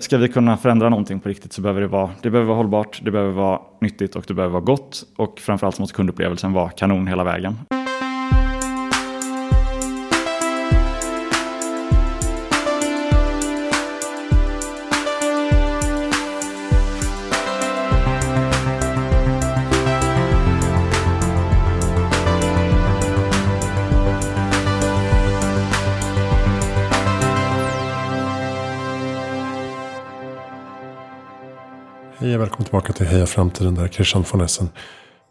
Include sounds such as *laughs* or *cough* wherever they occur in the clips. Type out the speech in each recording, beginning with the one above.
Ska vi kunna förändra någonting på riktigt så behöver det vara, det behöver vara hållbart, det behöver vara nyttigt och det behöver vara gott. Och framförallt så måste kundupplevelsen vara kanon hela vägen. Tillbaka till Heja Framtiden där Christian von Essen.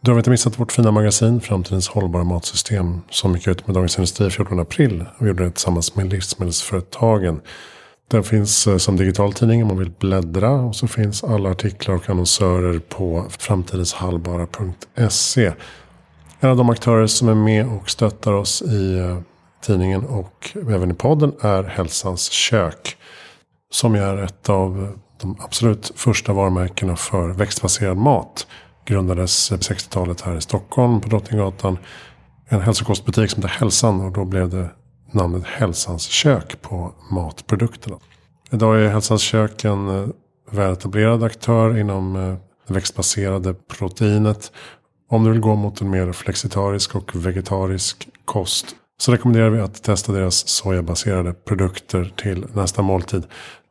Du har inte missat vårt fina magasin Framtidens hållbara matsystem som gick ut med Dagens Industri 14 april. Vi gjorde det tillsammans med livsmedelsföretagen. Den finns eh, som digital tidning om man vill bläddra. Och så finns alla artiklar och annonsörer på framtidenshallbara.se. En av de aktörer som är med och stöttar oss i eh, tidningen och även i podden är Hälsans kök. Som är ett av de absolut första varumärkena för växtbaserad mat. Grundades på 60-talet här i Stockholm på Drottninggatan. En hälsokostbutik som hette Hälsan och då blev det namnet Hälsans kök på matprodukterna. Idag är Hälsans kök en eh, väletablerad aktör inom eh, det växtbaserade proteinet. Om du vill gå mot en mer flexitarisk och vegetarisk kost så rekommenderar vi att testa deras sojabaserade produkter till nästa måltid.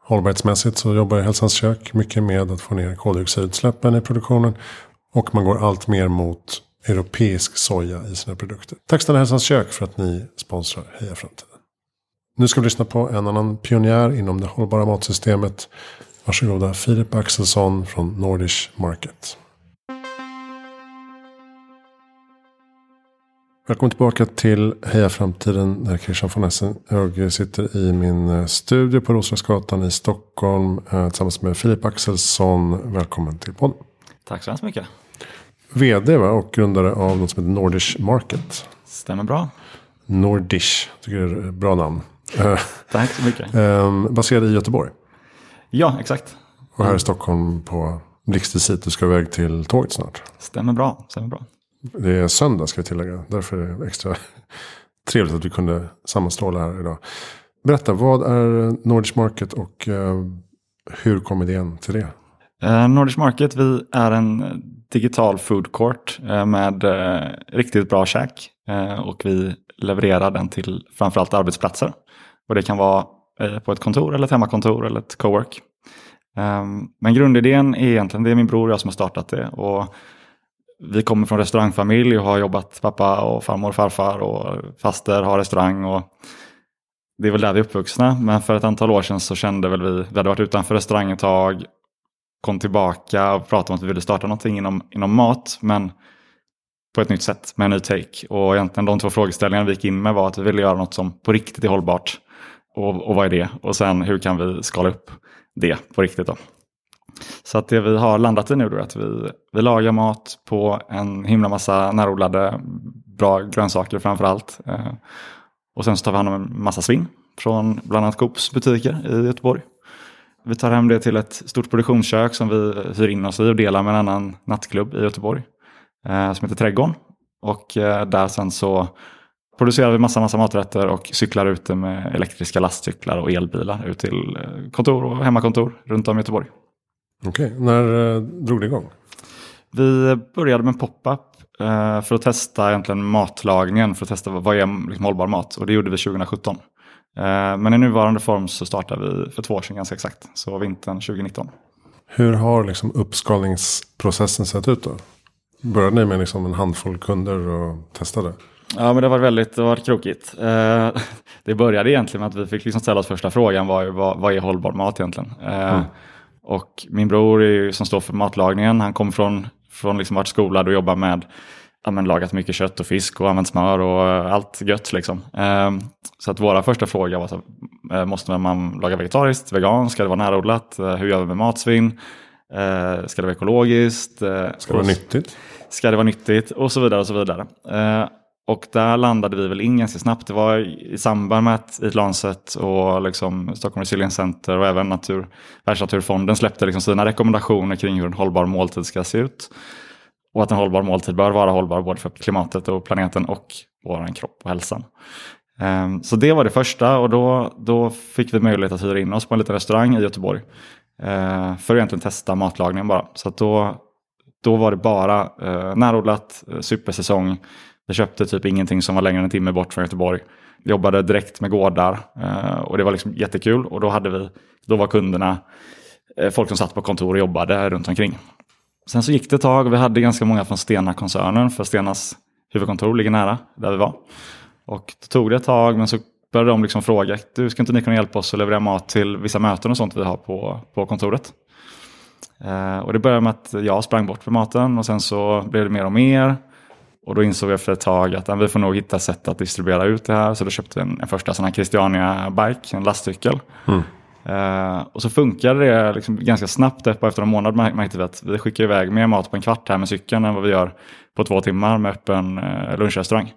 Hållbarhetsmässigt så jobbar Hälsans kök mycket med att få ner koldioxidutsläppen i produktionen. Och man går allt mer mot europeisk soja i sina produkter. Tack snälla Hälsans kök för att ni sponsrar Heja Framtiden. Nu ska vi lyssna på en annan pionjär inom det hållbara matsystemet. Varsågoda Filip Axelsson från Nordish Market. Välkommen tillbaka till Heja Framtiden där Christian von Essen. Jag sitter i min eh, studio på Roslagsgatan i Stockholm eh, tillsammans med Filip Axelsson. Välkommen till podden. Tack så hemskt mycket. Vd va? och grundare av något som heter Nordish Market. Stämmer bra. Nordish, tycker det är ett bra namn. Tack så mycket. Ehm, baserad i Göteborg. Ja, exakt. Och här i Stockholm på blixtvisit. Du ska iväg till tåget snart. Stämmer bra. Stämmer bra. Det är söndag ska vi tillägga. Därför är det extra *laughs* trevligt att vi kunde sammanstråla här idag. Berätta, vad är Nordish Market och eh, hur kom idén till det? Eh, Nordic Nordish Market, vi är en digital food court eh, med riktigt bra käk. Och vi levererar den till framförallt arbetsplatser. Och det kan vara på ett kontor eller ett hemmakontor eller ett cowork. Ehm, men grundidén är egentligen, det är min bror och jag som har startat det. Och vi kommer från restaurangfamilj och har jobbat, pappa och farmor och farfar och faster har restaurang. Och det är väl där vi är uppvuxna. Men för ett antal år sedan så kände väl vi, vi hade varit utanför restaurang ett tag, kom tillbaka och pratade om att vi ville starta någonting inom, inom mat. Men på ett nytt sätt med en ny take. Och egentligen de två frågeställningarna vi gick in med var att vi ville göra något som på riktigt är hållbart. Och, och vad är det? Och sen hur kan vi skala upp det på riktigt då? Så att det vi har landat i nu är att vi, vi lagar mat på en himla massa närodlade bra grönsaker framför allt. Eh, och sen så tar vi hand om en massa svinn från bland annat Coops butiker i Göteborg. Vi tar hem det till ett stort produktionskök som vi hyr in oss i och delar med en annan nattklubb i Göteborg. Eh, som heter Trädgården. Och eh, där sen så producerar vi massa, massa maträtter och cyklar ute med elektriska lastcyklar och elbilar ut till kontor och hemmakontor runt om i Göteborg. Okej, när eh, drog det igång? Vi började med pop-up eh, för att testa egentligen matlagningen, för att testa vad är liksom hållbar mat. Och det gjorde vi 2017. Eh, men i nuvarande form så startade vi för två år sedan ganska exakt, så vintern 2019. Hur har liksom uppskalningsprocessen sett ut då? Började ni med liksom en handfull kunder och testade? Ja, men det var väldigt det var krokigt. Eh, *laughs* det började egentligen med att vi fick liksom ställa oss första frågan, vad, vad, vad är hållbar mat egentligen? Eh, mm. Och min bror är, som står för matlagningen, han kom från, från liksom varit skolad och jobbar med ja, men, lagat mycket kött och fisk och använt smör och uh, allt gött. Liksom. Uh, så att våra första fråga var så, uh, måste man laga vegetariskt, veganskt, ska det vara närodlat, uh, hur gör vi med matsvinn, ska det vara ekologiskt, ska det vara nyttigt? Ska det vara nyttigt och så vidare och så vidare. Och där landade vi väl in ganska snabbt. Det var i samband med att Eat Lancet och liksom Stockholm Resilience Center och även Natur, Världsnaturfonden släppte liksom sina rekommendationer kring hur en hållbar måltid ska se ut. Och att en hållbar måltid bör vara hållbar både för klimatet och planeten och vår kropp och hälsan. Um, så det var det första och då, då fick vi möjlighet att hyra in oss på en liten restaurang i Göteborg. Eh, för att egentligen testa matlagningen bara. Så då, då var det bara eh, närodlat, eh, supersäsong. Jag köpte typ ingenting som var längre än en timme bort från Göteborg. Jobbade direkt med gårdar eh, och det var liksom jättekul. Och då, hade vi, då var kunderna eh, folk som satt på kontor och jobbade runt omkring. Sen så gick det ett tag vi hade ganska många från Stena-koncernen för Stenas huvudkontor ligger nära där vi var. Och då tog det ett tag men så började de liksom fråga, du ska inte ni kunna hjälpa oss att leverera mat till vissa möten och sånt vi har på, på kontoret? Eh, och det började med att jag sprang bort för maten och sen så blev det mer och mer. Och då insåg vi efter ett tag att vi får nog hitta sätt att distribuera ut det här. Så då köpte vi en, en första sån här Christiania-bike, en lastcykel. Mm. Uh, och så funkade det liksom ganska snabbt. Efter en månad märkte vi att vi skickar iväg mer mat på en kvart här med cykeln än vad vi gör på två timmar med öppen uh, lunchrestaurang.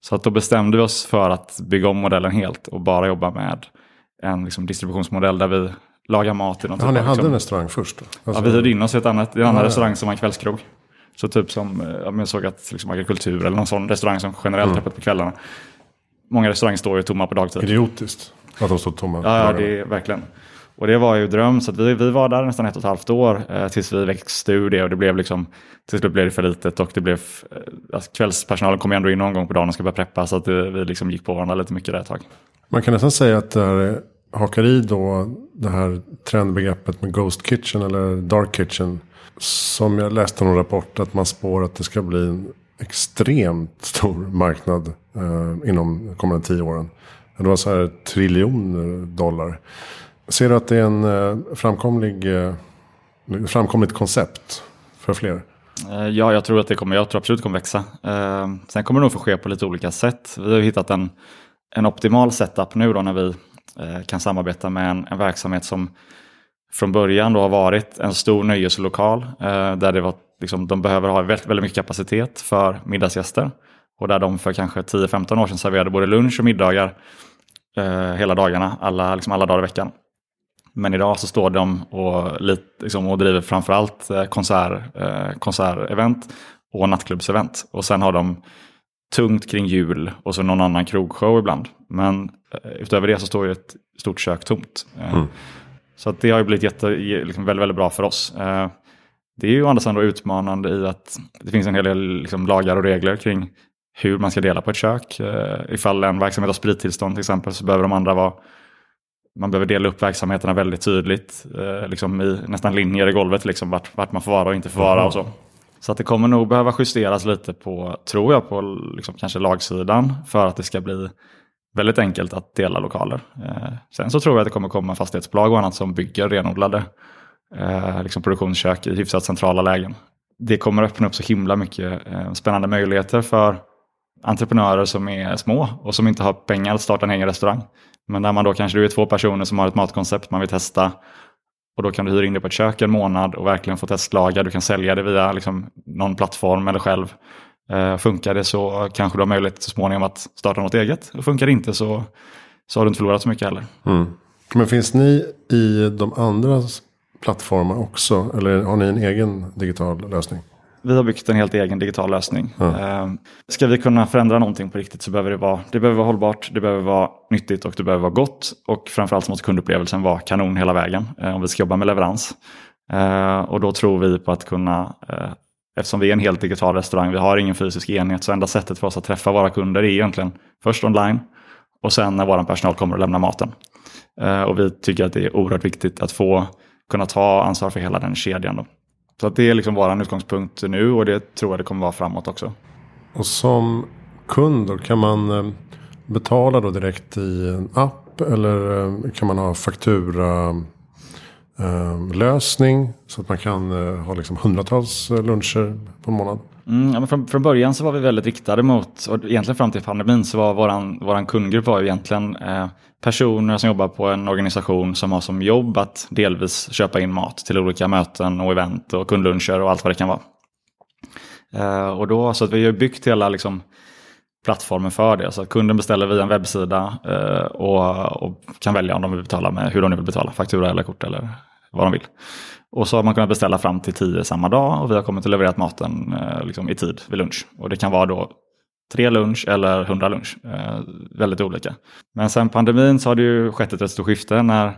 Så att då bestämde vi oss för att bygga om modellen helt och bara jobba med en liksom, distributionsmodell där vi lagar mat. I något ja, typ ni hade liksom, en restaurang först? Alltså, ja, vi hyrde in oss i ett annat, en annan ja, restaurang som var en kvällskrog. Så typ som, eh, jag såg att liksom agrikultur eller någon sån restaurang som generellt mm. öppet på kvällarna. Många restauranger står ju tomma på dagtid. Idiotiskt att de står tomma. Ja, det är verkligen. Och det var ju dröm, så vi, vi var där nästan ett och ett halvt år eh, tills vi växte ur det och det blev liksom, till slut blev det för litet och det blev, eh, alltså, kvällspersonalen kom ändå in någon gång på dagen och ska börja preppa så att det, vi liksom gick på varandra lite mycket där ett tag. Man kan nästan säga att det här hakar i då det här trendbegreppet med Ghost Kitchen eller Dark Kitchen. Som jag läste någon rapport att man spår att det ska bli en extremt stor marknad eh, inom de kommande tio åren. Det var så här triljoner dollar. Ser du att det är en eh, framkomlig, eh, framkomligt koncept för fler? Eh, ja, jag tror att det kommer, jag tror absolut det kommer växa. Eh, sen kommer det nog få ske på lite olika sätt. Vi har hittat en, en optimal setup nu då när vi eh, kan samarbeta med en, en verksamhet som från början då har varit en stor nöjeslokal eh, där det var, liksom, de behöver ha väldigt, väldigt mycket kapacitet för middagsgäster. Och där de för kanske 10-15 år sedan serverade både lunch och middagar eh, hela dagarna, alla, liksom alla dagar i veckan. Men idag så står de och, liksom, och driver framförallt eh, konsert, eh, konsertevent och nattklubbsevent. Och sen har de tungt kring jul och så någon annan krogshow ibland. Men eh, utöver det så står ju ett stort kök tomt. Eh, mm. Så att det har ju blivit jätte, liksom väldigt, väldigt bra för oss. Eh, det är ju å andra sidan utmanande i att det finns en hel del liksom, lagar och regler kring hur man ska dela på ett kök. Eh, ifall en verksamhet har sprittillstånd till exempel så behöver de andra vara man behöver dela upp verksamheterna väldigt tydligt. Eh, liksom i nästan linjer i golvet, liksom, vart, vart man får vara och inte får vara. Och så. så att det kommer nog behöva justeras lite på, tror jag, på liksom, kanske lagsidan för att det ska bli väldigt enkelt att dela lokaler. Eh, sen så tror jag att det kommer komma fastighetsbolag och annat som bygger renodlade eh, liksom produktionskök i hyfsat centrala lägen. Det kommer öppna upp så himla mycket eh, spännande möjligheter för entreprenörer som är små och som inte har pengar att starta en egen restaurang. Men där man då kanske du är två personer som har ett matkoncept man vill testa. Och då kan du hyra in det på ett kök en månad och verkligen få testlaga. Du kan sälja det via liksom, någon plattform eller själv. Eh, funkar det så kanske du har möjlighet så småningom att starta något eget. Och funkar det inte så, så har du inte förlorat så mycket heller. Mm. Men finns ni i de andra plattformar också? Eller har ni en egen digital lösning? Vi har byggt en helt egen digital lösning. Mm. Ska vi kunna förändra någonting på riktigt så behöver det vara, det behöver vara hållbart, det behöver vara nyttigt och det behöver vara gott. Och framförallt så måste kundupplevelsen vara kanon hela vägen eh, om vi ska jobba med leverans. Och då tror vi på att kunna, eftersom vi är en helt digital restaurang, vi har ingen fysisk enhet, så enda sättet för oss att träffa våra kunder är egentligen först online och sen när vår personal kommer och lämnar maten. Eh, och vi tycker att det är oerhört viktigt att få kunna ta ansvar för hela den kedjan. Då. Så att det är liksom vår utgångspunkt nu och det tror jag det kommer vara framåt också. Och som kund då, kan man eh, betala då direkt i en app eller eh, kan man ha faktura Ehm, lösning så att man kan eh, ha liksom hundratals eh, luncher på en månad? Mm, ja, men från, från början så var vi väldigt riktade mot, och egentligen fram till pandemin så var våran, våran kundgrupp var ju egentligen eh, personer som jobbar på en organisation som har som jobb att delvis köpa in mat till olika möten och event och kundluncher och allt vad det kan vara. Eh, och då, så att vi har byggt hela liksom, plattformen för det. Så att kunden beställer via en webbsida eh, och, och, kan välja om de vill betala med hur de vill betala, faktura eller kort eller vad de vill. Och så har man kunnat beställa fram till tio samma dag och vi har kommit och levererat maten eh, liksom, i tid vid lunch. Och det kan vara då tre lunch eller hundra lunch. Eh, väldigt olika. Men sen pandemin så har det ju skett ett rätt stort skifte när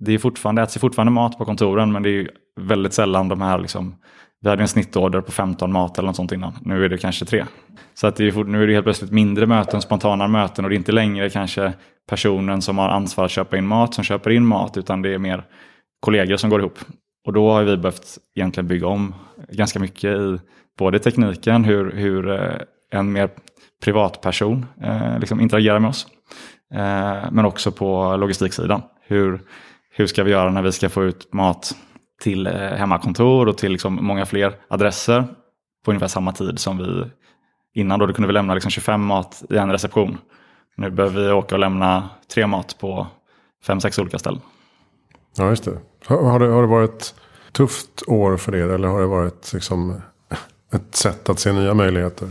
det är fortfarande, äts fortfarande mat på kontoren men det är väldigt sällan de här liksom, vi hade en snittorder på 15 mat eller något sånt innan. Nu är det kanske tre. Så att det är, nu är det helt plötsligt mindre möten, spontana möten och det är inte längre kanske personen som har ansvar att köpa in mat som köper in mat utan det är mer kollegor som går ihop. Och då har vi behövt egentligen bygga om ganska mycket i både tekniken, hur, hur eh, en mer privatperson eh, liksom interagerar med oss. Eh, men också på logistiksidan. Hur, hur ska vi göra när vi ska få ut mat till eh, hemmakontor och till liksom många fler adresser på ungefär samma tid som vi innan. Då, då kunde vi lämna liksom 25 mat i en reception. Nu behöver vi åka och lämna tre mat på fem, sex olika ställen. Ja, just det. Har, det. har det varit tufft år för er eller har det varit liksom ett sätt att se nya möjligheter?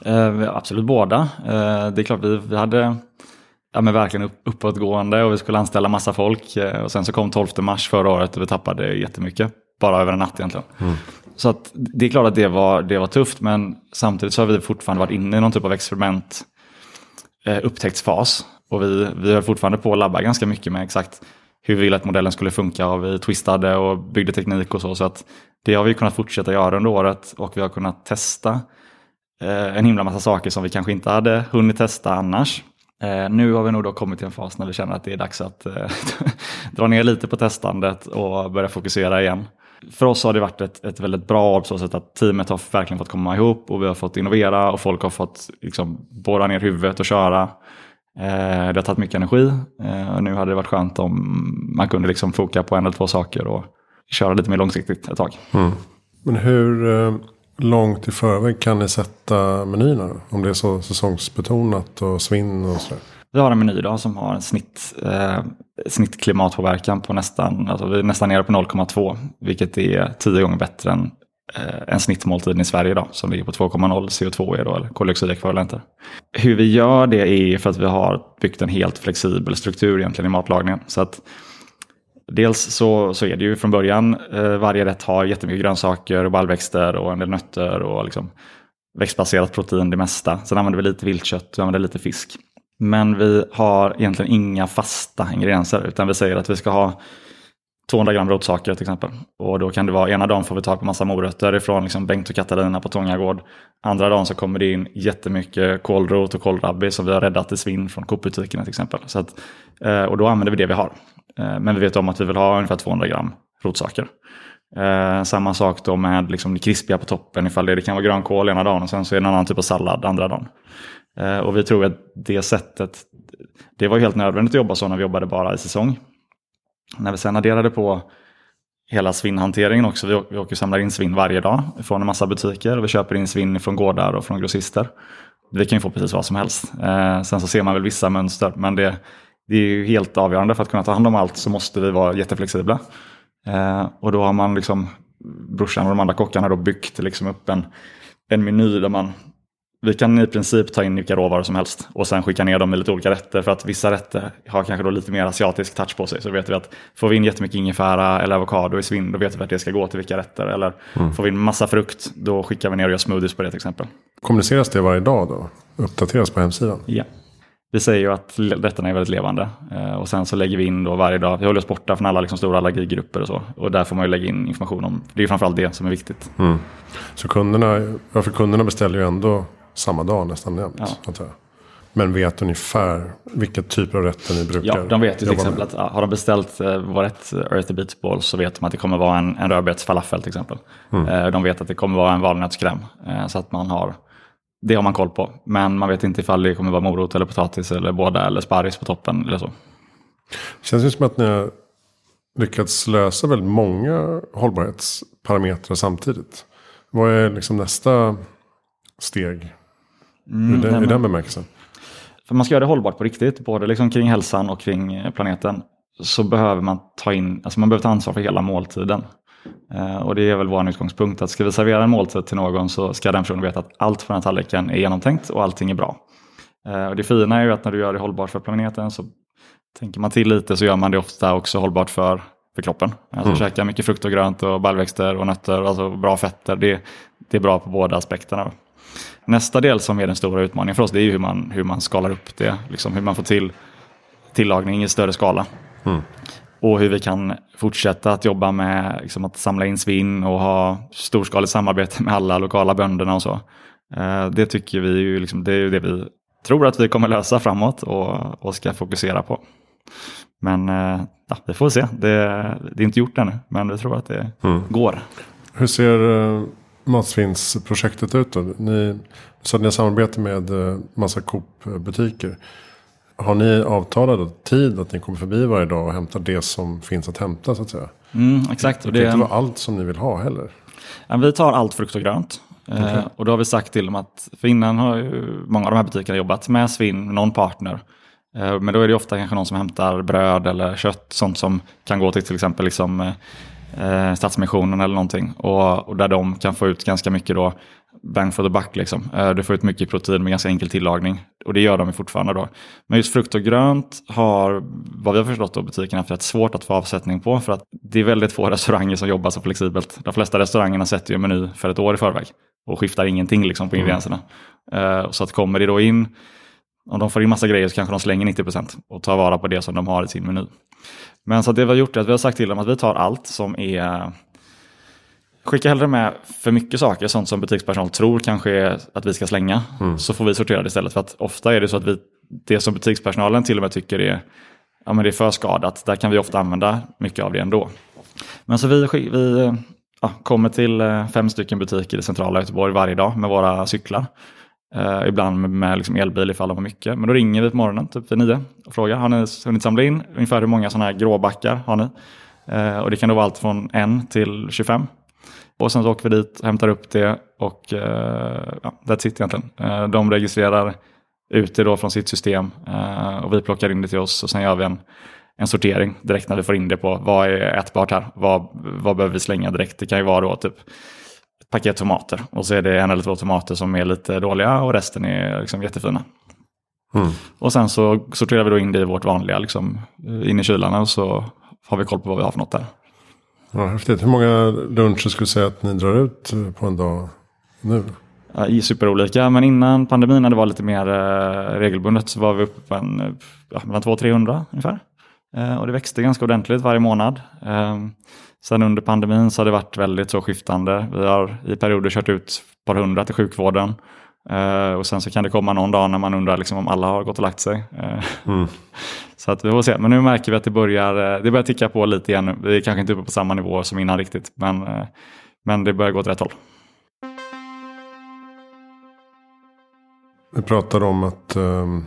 Eh, absolut båda. Eh, det är klart vi, vi hade ja, men verkligen upp, uppåtgående och vi skulle anställa massa folk. Eh, och sen så kom 12 mars förra året och vi tappade jättemycket. Bara över en natt egentligen. Mm. Så att, det är klart att det var, det var tufft men samtidigt så har vi fortfarande varit inne i någon typ av experiment eh, upptäcktsfas. Och vi, vi har fortfarande på att labba ganska mycket med exakt hur vi ville att modellen skulle funka och vi twistade och byggde teknik och så. Så att det har vi kunnat fortsätta göra under året och vi har kunnat testa eh, en himla massa saker som vi kanske inte hade hunnit testa annars. Eh, nu har vi nog då kommit till en fas när vi känner att det är dags att eh, *laughs* dra ner lite på testandet och börja fokusera igen. För oss har det varit ett, ett väldigt bra år på så sätt att teamet har verkligen fått komma ihop och vi har fått innovera och folk har fått liksom, borra ner huvudet och köra. Eh, det har tagit mycket energi eh, och nu hade det varit skönt om man kunde liksom foka på en eller två saker och köra lite mer långsiktigt ett tag. Mm. Men hur eh, långt i förväg kan ni sätta menyerna? Om det är så säsongsbetonat och svinn och sådär. Vi har en meny idag som har en snitt, eh, snittklimatpåverkan på nästan, alltså vi är nästan nere på 0,2 vilket är tio gånger bättre än eh, en snittmåltid i Sverige idag som ligger på 2,0 CO2 då, eller koldioxidekvivalenter. Hur vi gör det är för att vi har byggt en helt flexibel struktur egentligen i matlagningen. Så att Dels så, så är det ju från början, eh, varje rätt har jättemycket grönsaker och baljväxter och en del nötter och liksom växtbaserat protein det mesta. Sen använder vi lite viltkött och använder lite fisk. Men vi har egentligen inga fasta ingredienser utan vi säger att vi ska ha 200 gram rotsaker till exempel. Och då kan det vara ena dagen får vi tag på massa morötter ifrån liksom Bengt och Katarina på Tångagård. Andra dagen så kommer det in jättemycket kålrot och kålrabbi som vi har räddat i svinn från Coop-butikerna till exempel. Så att, eh, och då använder vi det vi har. Eh, men vi vet om att vi vill ha ungefär 200 gram rotsaker. Eh, samma sak då med liksom det krispiga på toppen ifall det, det kan vara grönkål ena dagen och sen så är det en annan typ av sallad andra dagen. Och vi tror att det sättet, det var helt nödvändigt att jobba så när vi jobbade bara i säsong. När vi sen adderade på hela svinnhanteringen också, vi, vi åker och samlar in svinn varje dag från en massa butiker och vi köper in svinn från gårdar och från grossister. Vi kan ju få precis vad som helst. Eh, sen så ser man väl vissa mönster men det, det är ju helt avgörande för att kunna ta hand om allt så måste vi vara jätteflexibla. Eh, och då har man liksom, brorsan och de andra kockarna då byggt liksom upp en, en meny där man vi kan i princip ta in vilka råvaror som helst och sen skicka ner dem i lite olika rätter för att vissa rätter har kanske då lite mer asiatisk touch på sig. Så vet vi att får vi in jättemycket ingefära eller avokado i svinn då vet vi att det ska gå till vilka rätter. Eller mm. får vi in massa frukt då skickar vi ner och gör smoothies på det till exempel. Kommuniceras det varje dag då? Uppdateras på hemsidan? Ja. Vi säger ju att rätterna är väldigt levande eh, och sen så lägger vi in då varje dag, vi håller oss borta från alla liksom stora allergigrupper och så. Och där får man ju lägga in information om, det är ju framförallt det som är viktigt. Mm. Så kunderna, varför kunderna beställer ju ändå samma dag nästan jämt. Ja. Men vet ungefär vilka typer av rätter ni brukar Ja, de vet ju till exempel att ja, har de beställt eh, vår rätt Earthy Beats Balls så vet de att det kommer vara en, en rödbetsfalafel till exempel. Mm. Eh, de vet att det kommer vara en valnötskräm. Eh, så att man har, det har man koll på. Men man vet inte ifall det kommer vara morot eller potatis eller båda eller sparris på toppen eller så. Känns det som att ni har lyckats lösa väldigt många hållbarhetsparametrar samtidigt. Vad är liksom nästa steg Mm, I, den, I den bemärkelsen. För man ska göra det hållbart på riktigt, både liksom kring hälsan och kring eh, planeten, så behöver man ta in, alltså man behöver ta ansvar för hela måltiden. Eh, och det är väl vår utgångspunkt, att ska vi servera en måltid till någon så ska den personen veta att allt på den här tallriken är genomtänkt och allting är bra. Eh, och det fina är ju att när du gör det hållbart för planeten så tänker man till lite så gör man det ofta också hållbart för, för kroppen. Alltså mm. käka mycket frukt och grönt och baljväxter och nötter, alltså bra fetter. Det, det är bra på båda aspekterna. Nästa del som är den stora utmaningen för oss det är hur man, hur man skalar upp det, liksom hur man får till tillagning i större skala. Mm. och hur vi kan fortsätta att jobba med liksom, att samla in svinn och ha storskaligt samarbete med alla lokala bönderna och så. Eh, det tycker vi ju, liksom, det är ju det vi tror att vi kommer lösa framåt och, och ska fokusera på. Men eh, ja, vi får se. Det, det är inte gjort ännu, men vi tror att det mm. går. Hur ser uh, matsvinnsprojektet ut då? Ni, så att ni har samarbete med uh, massa Coop-butiker. Har ni avtalad tid att ni kommer förbi varje dag och hämtar det som finns att hämta så att säga? Mm, exakt. Det kan inte vara allt som ni vill ha heller. Vi tar allt frukt och grönt. Okay. Eh, och då har vi sagt till dem att, för innan har ju många av de här butikerna jobbat med svinn, någon partner. Eh, men då är det ofta kanske någon som hämtar bröd eller kött, sånt som kan gå till till exempel liksom, eh, Stadsmissionen eller någonting. Och, och, där de kan få ut ganska mycket då, bang for the buck. Liksom. Eh, du får ut mycket protein med ganska enkel tillagning. Och det gör de fortfarande då. Men just frukt och grönt har, vad vi har förstått då, butikerna haft rätt svårt att få avsättning på. För att det är väldigt få *laughs* restauranger som jobbar så flexibelt. De flesta restaurangerna sätter ju en meny för ett år i förväg och skiftar ingenting liksom på mm. ingredienserna. Mm. Så att kommer det då in, om de får in massa grejer så kanske de slänger 90% och tar vara på det som de har i sin meny. Men så det vi har gjort är att vi har sagt till dem att vi tar allt som är Skicka hellre med för mycket saker, sånt som butikspersonal tror kanske att vi ska slänga. Mm. Så får vi sortera det istället. För att ofta är det så att vi, det som butikspersonalen till och med tycker är, ja, men det är för skadat, där kan vi ofta använda mycket av det ändå. Men så vi, vi ja, kommer till eh, fem stycken butiker i centrala Göteborg varje dag med våra cyklar. Uh, ibland med, med liksom elbil ifall de har mycket. Men då ringer vi på morgonen typ vid nio och frågar, har ni hunnit samla in ungefär hur många sådana här gråbackar har ni? Uh, och det kan då vara allt från en till 25. Och sen så åker vi dit, hämtar upp det och uh, ja, that's it egentligen. Uh, de registrerar ut det då från sitt system och vi plockar in det till oss och sen gör vi en en sortering direkt när vi får in det på vad är ätbart här, vad, vad behöver vi slänga direkt. Det kan ju vara då typ paket tomater och så är det en eller två tomater som är lite dåliga och resten är liksom jättefina. Mm. Och sen så sorterar vi då in det i vårt vanliga, liksom, in i kylarna och så har vi koll på vad vi har för något där. Ja, häftigt. Hur många luncher skulle du säga att ni drar ut på en dag nu? Ja, superolika, men innan pandemin när det var lite mer eh, regelbundet så var vi uppe på en, ja, mellan 200-300 ungefär. Eh, och det växte ganska ordentligt varje månad. Sen under pandemin så har det varit väldigt så skiftande. Vi har i perioder kört ut ett par hundra till sjukvården. Uh, och sen så kan det komma någon dag när man undrar liksom om alla har gått och lagt sig. Uh, mm. *laughs* Så att vi får se. Men nu märker vi att det börjar, det börjar ticka på lite igen. Vi är kanske inte uppe på samma nivå som innan riktigt. Men, uh, men det börjar gå åt rätt håll. Vi pratade om att um,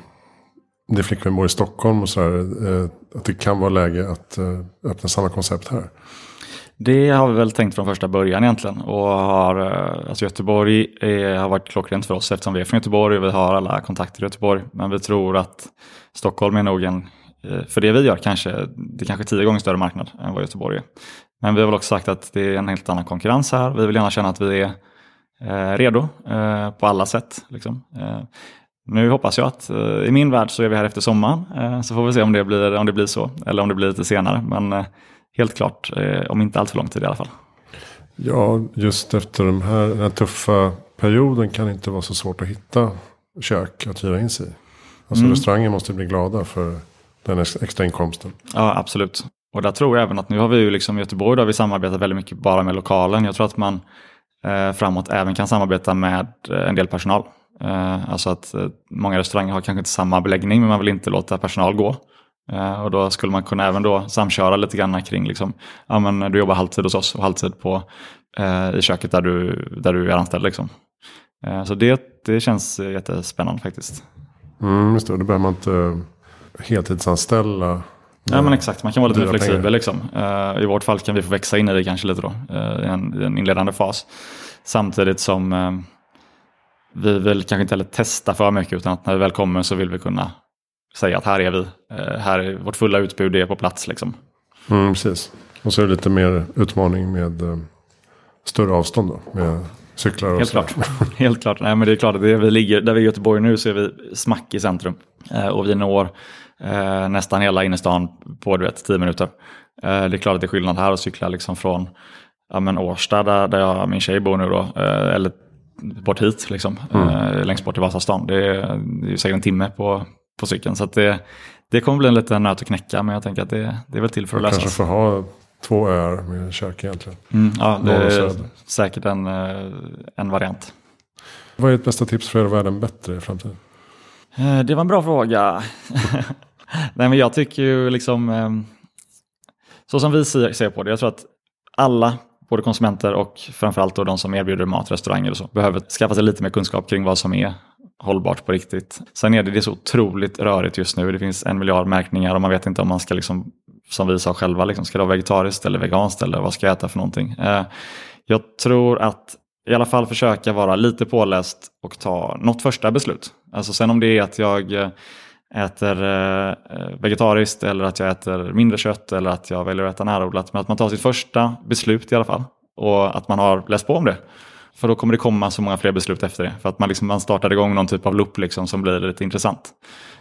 det flickvän bor i Stockholm och sådär. Eh, att det kan vara läge att eh, öppna samma koncept här. Det har vi väl tänkt från första början egentligen. Och har, eh, alltså Göteborg är, har varit klockrent för oss eftersom vi är från Göteborg och vi har alla kontakter i Göteborg. Men vi tror att Stockholm är nog en, eh, för det vi gör, kanske, det är kanske tio gånger större marknad än vad Göteborg är. Men vi har väl också sagt att det är en helt annan konkurrens här. Vi vill gärna känna att vi är eh, redo på alla sätt. Liksom. Nu hoppas jag att i min värld så är vi här efter sommaren. Så får vi se om det blir, om det blir så eller om det blir lite senare. Men helt klart, om inte allt för lång tid i alla fall. Ja, just efter den här, den här tuffa perioden kan det inte vara så svårt att hitta kök att hyra in sig i. Alltså mm. restauranger måste bli glada för den extra inkomsten. Ja, absolut. Och där tror jag även att nu har vi ju liksom i Göteborg där vi samarbetat väldigt mycket bara med lokalen. Jag tror att man eh, framåt även kan samarbeta med en del personal. Eh, alltså att eh, många restauranger har kanske inte samma beläggning men man vill inte låta personal gå. Eh, och då skulle man kunna även då samköra lite grann kring, liksom, ja men du jobbar halvtid hos oss och halvtid på, i köket där du, där du är anställd. Liksom. Så det, det känns jättespännande faktiskt. Mm, just det, då behöver man inte heltidsanställa. Ja men exakt, man kan vara lite mer flexibel. Liksom. I vårt fall kan vi få växa in i det kanske lite då, i en, i en inledande fas. Samtidigt som vi vill kanske inte heller testa för mycket utan att när vi väl kommer så vill vi kunna säga att här är vi. Eh, här är vårt fulla utbud är på plats. Liksom. Mm, precis. Och så är det lite mer utmaning med eh, större avstånd då. Med cyklar och Helt så. klart. *laughs* Helt klart. Nej, men det är klart att det, vi ligger, där vi är i Göteborg nu så är vi smack i centrum. Eh, och vi når eh, nästan hela innerstan på du vet, tio minuter. Det är klart att det är skillnad här att cykla liksom från ja, men Årsta där, där jag, min tjej bor nu då. Eller bort hit, liksom, mm. längst bort i Vasastan. Det är, det är säkert en timme på, på cykeln. Så det, Det kommer bli en liten nöt att knäcka, men jag tänker att det, det är väl till för att lösa. Kanske får ha två öar med kök egentligen. Mm, ja, det Norr är säkert en, eh, en variant. Vad är ert bästa tips för att göra världen bättre i framtiden? Eh, Det var en bra fråga. *laughs* Nej, men jag tycker ju liksom, eh, så som vi ser ser på det, jag tror att alla, både konsumenter och framförallt då de som erbjuder mat, restauranger och så, behöver skaffa sig lite mer kunskap kring vad som är hållbart på riktigt. Sen är det, det är så otroligt rörigt just nu. Det finns en miljard märkningar och man vet inte om man ska, liksom, som vi sa själva, liksom, ska det vara vegetariskt eller veganskt eller vad ska jag äta för någonting. Eh, jag tror att i alla fall försöka vara lite påläst och ta något första beslut. Alltså sen om det är att jag eh, äter eh, vegetariskt eller att jag äter mindre kött eller att jag väljer att äta närodlat. Men att man tar sitt första beslut i alla fall och att man har läst på om det. För då kommer det komma så många fler beslut efter det. För att man, liksom, man startar igång någon typ av loop liksom, som blir lite intressant.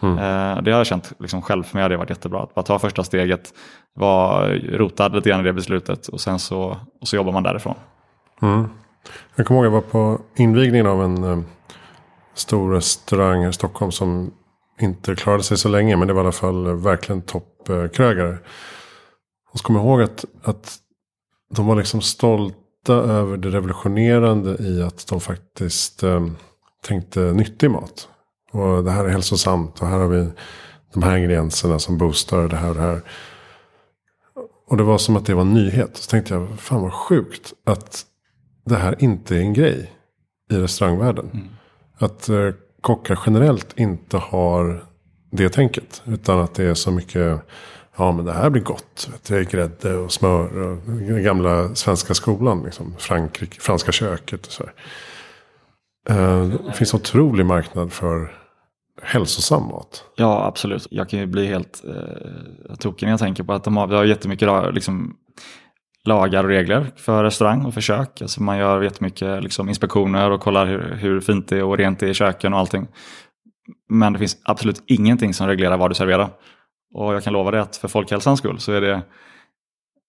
Eh, det har jag känt liksom, själv, för mig har det varit jättebra. Att bara ta första steget, vara rotad lite grann i det beslutet och sen så, och så jobbar man därifrån. Jag kommer ihåg att jag var på invigningen av en eh, stor restaurang här i Stockholm som inte klarade sig så länge. Men det var i alla fall eh, verkligen toppkrögare. Och så kommer jag ihåg att, att de var liksom stolta över det revolutionerande i att de faktiskt eh, tänkte nyttig mat. Och det här är hälsosamt och här har vi de här ingredienserna som boostar det här och det här. Och det var som att det var en nyhet. Så tänkte jag, fan vad sjukt att det här inte är en grej i restaurangvärlden. Att eh, kockar generellt inte har det tänket. Utan att det är så mycket, ja men det här blir gott. Det är grädde och smör och den gamla svenska skolan. Liksom, Frankrike, franska köket och så här. Eh, det finns otrolig marknad för hälsosam mat. Ja, absolut. Jag kan ju bli helt eh, tokig när jag tänker på att de har, vi har jättemycket liksom, lagar och regler för restaurang och för kök. Alltså man gör jättemycket liksom, inspektioner och kollar hur, hur fint det är och rent det är i köken och allting. Men det finns absolut ingenting som reglerar vad du serverar. Och jag kan lova dig att för folkhälsans skull så är det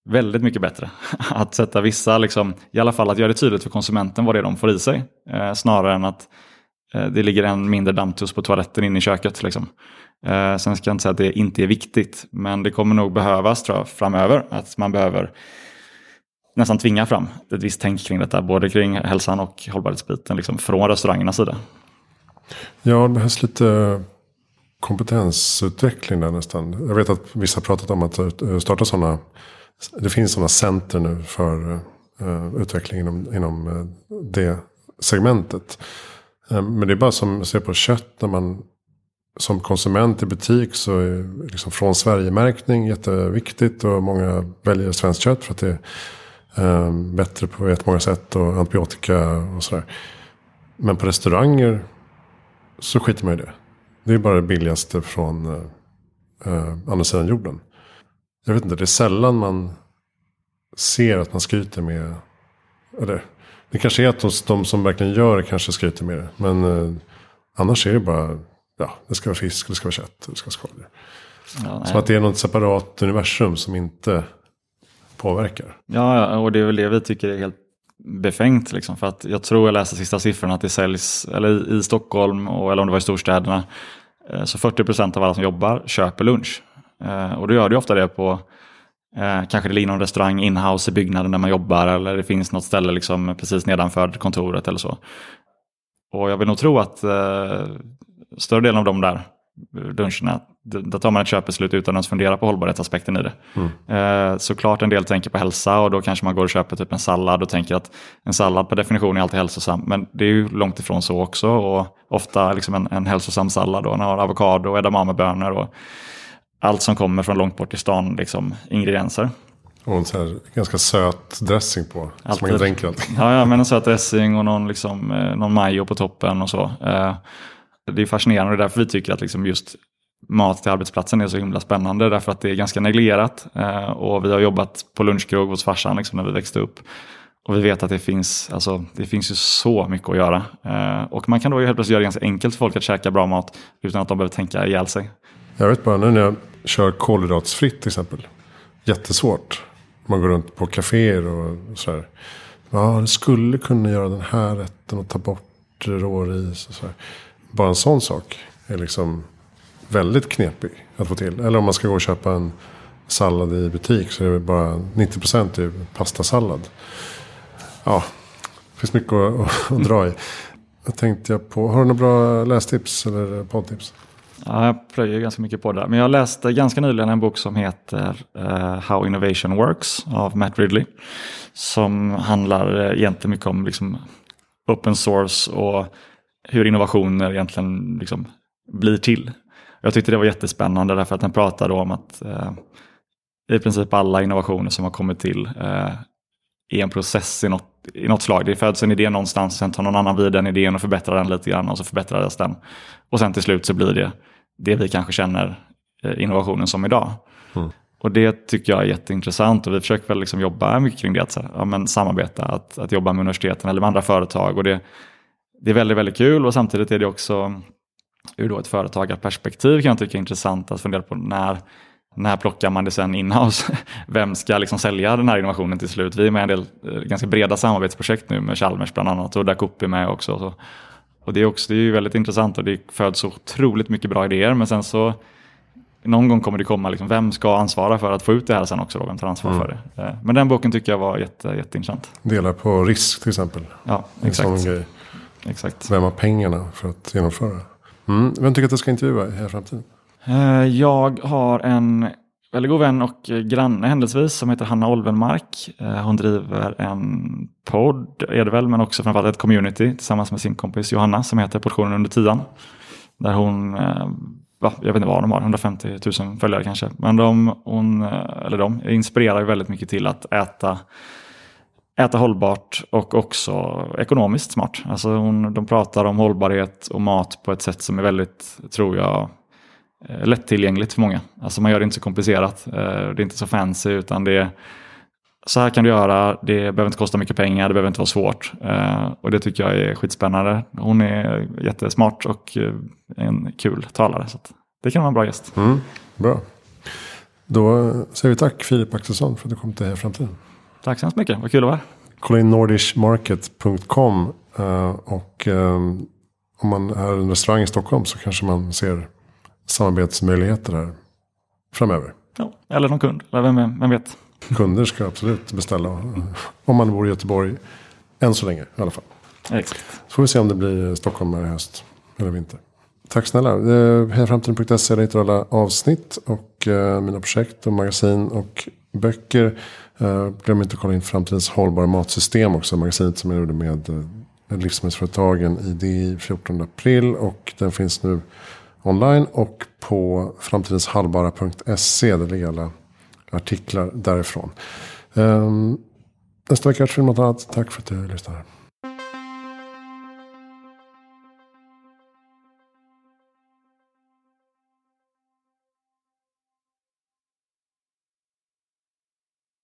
väldigt mycket bättre *laughs* att sätta vissa, liksom, i alla fall att göra det tydligt för konsumenten vad det är de får i sig. Eh, snarare än att eh, det ligger en mindre dammtuss på toaletten inne i köket. Liksom. Eh, sen ska jag inte säga att det inte är viktigt, men det kommer nog behövas tror jag, framöver. Att man behöver nästan tvinga fram ett visst tänk kring detta, både kring hälsan och hållbarhetsbiten liksom, från restaurangernas sida. Ja, det behövs lite kompetensutveckling där nästan. Jag vet att vissa har pratat om att eh, starta sådana. Det finns sådana center nu för uh, utveckling inom, inom uh, det segmentet. Um, men det är bara som att se på kött när man som konsument i butik så är liksom från Sverige-märkning jätteviktigt. Och många väljer svenskt kött för att det är um, bättre på jättemånga sätt och antibiotika och sådär. Men på restauranger så skiter man i det. Det är bara det billigaste från uh, andra sidan jorden. Jag vet inte, det är sällan man ser att man skryter med. Eller, det kanske är att de, de som verkligen gör det kanske skryter med det. Men uh, annars är det bara, ja, det ska vara fisk, det ska vara kött, det ska vara skaldjur. Ja. Som att det är något separat universum som inte påverkar. Ja, och det är väl det vi tycker är helt befängt. Liksom, för att jag tror jag läste sista siffrorna att det säljs, eller i, Stockholm och, eller om det var i storstäderna, eh, så 40 procent av alla som jobbar köper lunch. Eh, och då gör det ju ofta det på eh, kanske det ligger någon restaurang inhouse i byggnaden där man jobbar eller det finns något ställe liksom precis nedanför kontoret eller så. Och jag vill nog tro att större delen av de där luncherna, d- där tar man ett köpbeslut utan att fundera på hållbarhetsaspekten i det. Eh, såklart en del tänker på hälsa och då kanske man går och köper typ en sallad och tänker att en sallad per definition är alltid hälsosam. Men det är ju långt ifrån så också och ofta liksom en, en hälsosam sallad och den har avokado och edamamebönor och allt som kommer från långt bort i stan, liksom ingredienser. Och en så ganska söt dressing på. Så man Alltid. dränka allting. Ja, ja men en söt dressing och någon, liksom, eh, någon majo på toppen och så. Eh, det är fascinerande och det är därför vi tycker att liksom just mat till arbetsplatsen är så himla spännande. Därför att det är ganska neglerat. Eh, och vi har jobbat på lunchkrog hos farsan liksom, när vi växte upp. Och vi vet att det finns, alltså, det finns ju så mycket att göra. Eh, och man kan då helt plötsligt göra det ganska enkelt för folk att käka bra mat utan att de behöver tänka ihjäl sig. Jag vet bara nu när jag kör kolhydratsfritt till exempel. Jättesvårt. Man går runt på kaféer och sådär. Ja, det skulle kunna göra den här rätten och ta bort råris och sådär. Bara en sån sak är liksom väldigt knepig att få till. Eller om man ska gå och köpa en sallad i butik så är det bara 90% är pastasallad. Ja, det finns mycket att, att dra i. Jag tänkte jag på, har du några bra lästips eller poddtips? Ja, jag plöjer ganska mycket på det. Men jag läste ganska nyligen en bok som heter uh, How Innovation Works av Matt Ridley. Som handlar eh, egentligen mycket om liksom, open source och hur innovationer egentligen liksom, blir till. Jag tyckte det var jättespännande därför att den pratade om att uh, i princip alla innovationer som har kommit till uh, i en process i något, i något slag. Det föds en idé någonstans, sen tar någon annan vid den idén och förbättrar den lite grann och så förbättras den. Och sen till slut så blir det det vi kanske känner eh, innovationen som idag. Mm. Och det tycker jag är jätteintressant och vi försöker väl liksom jobba mycket kring det, att ja, men samarbeta, att, att jobba med universiteten eller med andra företag. Och det, det är väldigt, väldigt kul och samtidigt är det också ur då ett företagarperspektiv kan jag tycka är intressant att fundera på när när plockar man det sen inhouse? *laughs* Vem ska liksom sälja den här innovationen till slut? Vi är med i en del eh, ganska breda samarbetsprojekt nu med Chalmers bland annat och Dacoop är med också. Så. Och det är, också, det är väldigt intressant och det föds så otroligt mycket bra idéer men sen så någon gång kommer det komma, liksom, vem ska ansvara för att få ut det här sen också? Då? Vem tar ansvar mm. för det? Eh, men den boken tycker jag var jätte, jätteintressant. Dela på risk till exempel. Ja, exakt. exakt. Vem har pengarna för att genomföra? Mm. Vem tycker att du ska intervjua i framtiden? Eh, jag har en väldigt god vän och granne händelsevis som heter Hanna Olvenmark. Eh, hon driver en podd, är det väl, men också framförallt ett community tillsammans med sin kompis Johanna som heter Portionen under tian. Där hon, eh, jag vet inte vad de har, 150 000 följare kanske. Men de, hon, eller de inspirerar väldigt mycket till att äta äta hållbart och också ekonomiskt smart. Alltså hon, de pratar om hållbarhet och mat på ett sätt som är väldigt, tror jag, eh, lättillgängligt för många. Alltså man gör det inte så komplicerat. Eh, det är inte så fancy utan det är så här kan du göra, det behöver inte kosta mycket pengar, det behöver inte vara svårt. Eh, och det tycker jag är skitspännande. Hon är jättesmart och en kul talare. Så det kan vara en bra gäst. Mm, bra. Då säger vi tack Filip Axelsson för att du kom till Heja Framtiden. Tack så hemskt mycket, vad kul att vara här. Kolla in nordishmarket.com och om man är en restaurang i Stockholm så kanske man ser samarbetsmöjligheter här framöver. Ja, eller någon kund, eller vem, vem vet. Kunder ska absolut beställa om man bor i Göteborg. Än så länge i alla fall. Exakt. Så får vi se om det blir Stockholm i höst eller vinter. Tack snälla. Hejaframtiden.se där hittar alla avsnitt och mina projekt och magasin och böcker. Eh, glöm inte att kolla in Framtidens hållbara matsystem också. Magasinet som jag gjorde med eh, livsmedelsföretagen i det 14 april. Och den finns nu online och på framtidenshalvbara.se. Där ligger alla artiklar därifrån. Ehm, nästa vecka är det något annat. Tack för att du lyssnade.